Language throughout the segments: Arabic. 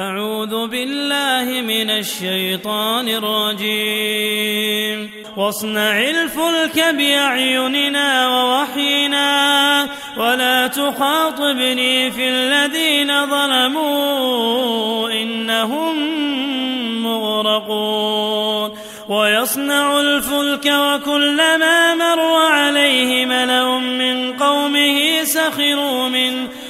أعوذ بالله من الشيطان الرجيم. واصنع الفلك بأعيننا ووحينا ولا تخاطبني في الذين ظلموا إنهم مغرقون. ويصنع الفلك وكلما مر عليه ملأ من قومه سخروا منه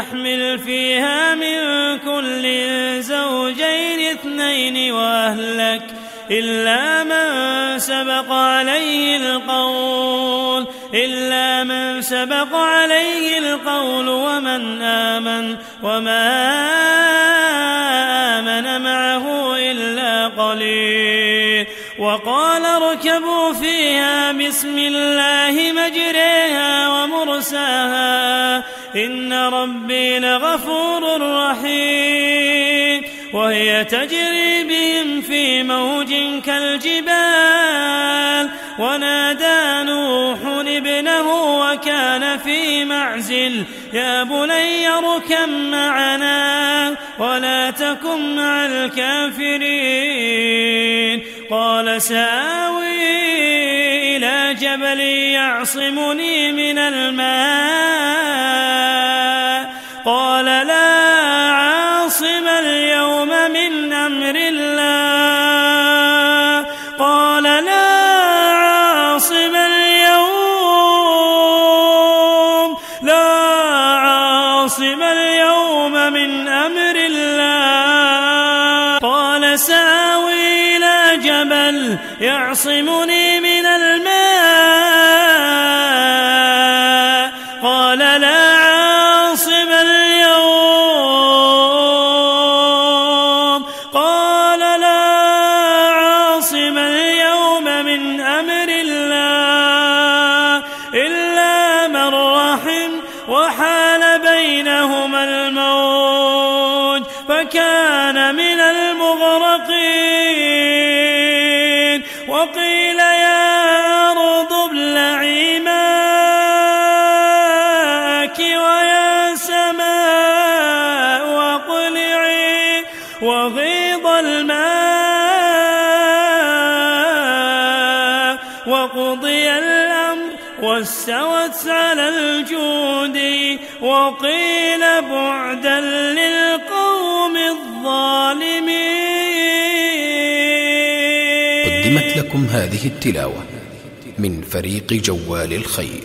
نحمل فيها من كل زوجين اثنين وأهلك إلا من سبق عليه القول إلا من سبق عليه القول ومن آمن وما آمن معه إلا قليل. وقال اركبوا فيها بسم الله مجريها ومرساها إن ربي لغفور رحيم. وهي تجري بهم في موج كالجبال. ونادى نوح ابنه وكان في معزل. يا بني اركب معنا ولا تكن مع الكافرين. قال سآوي إلى جبل يعصمني من الماء. قال لا عاصم اليوم من أمر الله. قال لا عاصم اليوم. لا عاصم اليوم من أمر الله. قال ساوي إلى جبل يعصمني من وحال بينهما الموج فكان من المغرقين. وقيل يا أرض ابلعي ماءك ويا سماء واقلعي وغيض الماء وقضي الأمر واستوت على الجود وقيل بعدا للقوم الظالمين. قدمت لكم هذه التلاوة من فريق جوال الخير.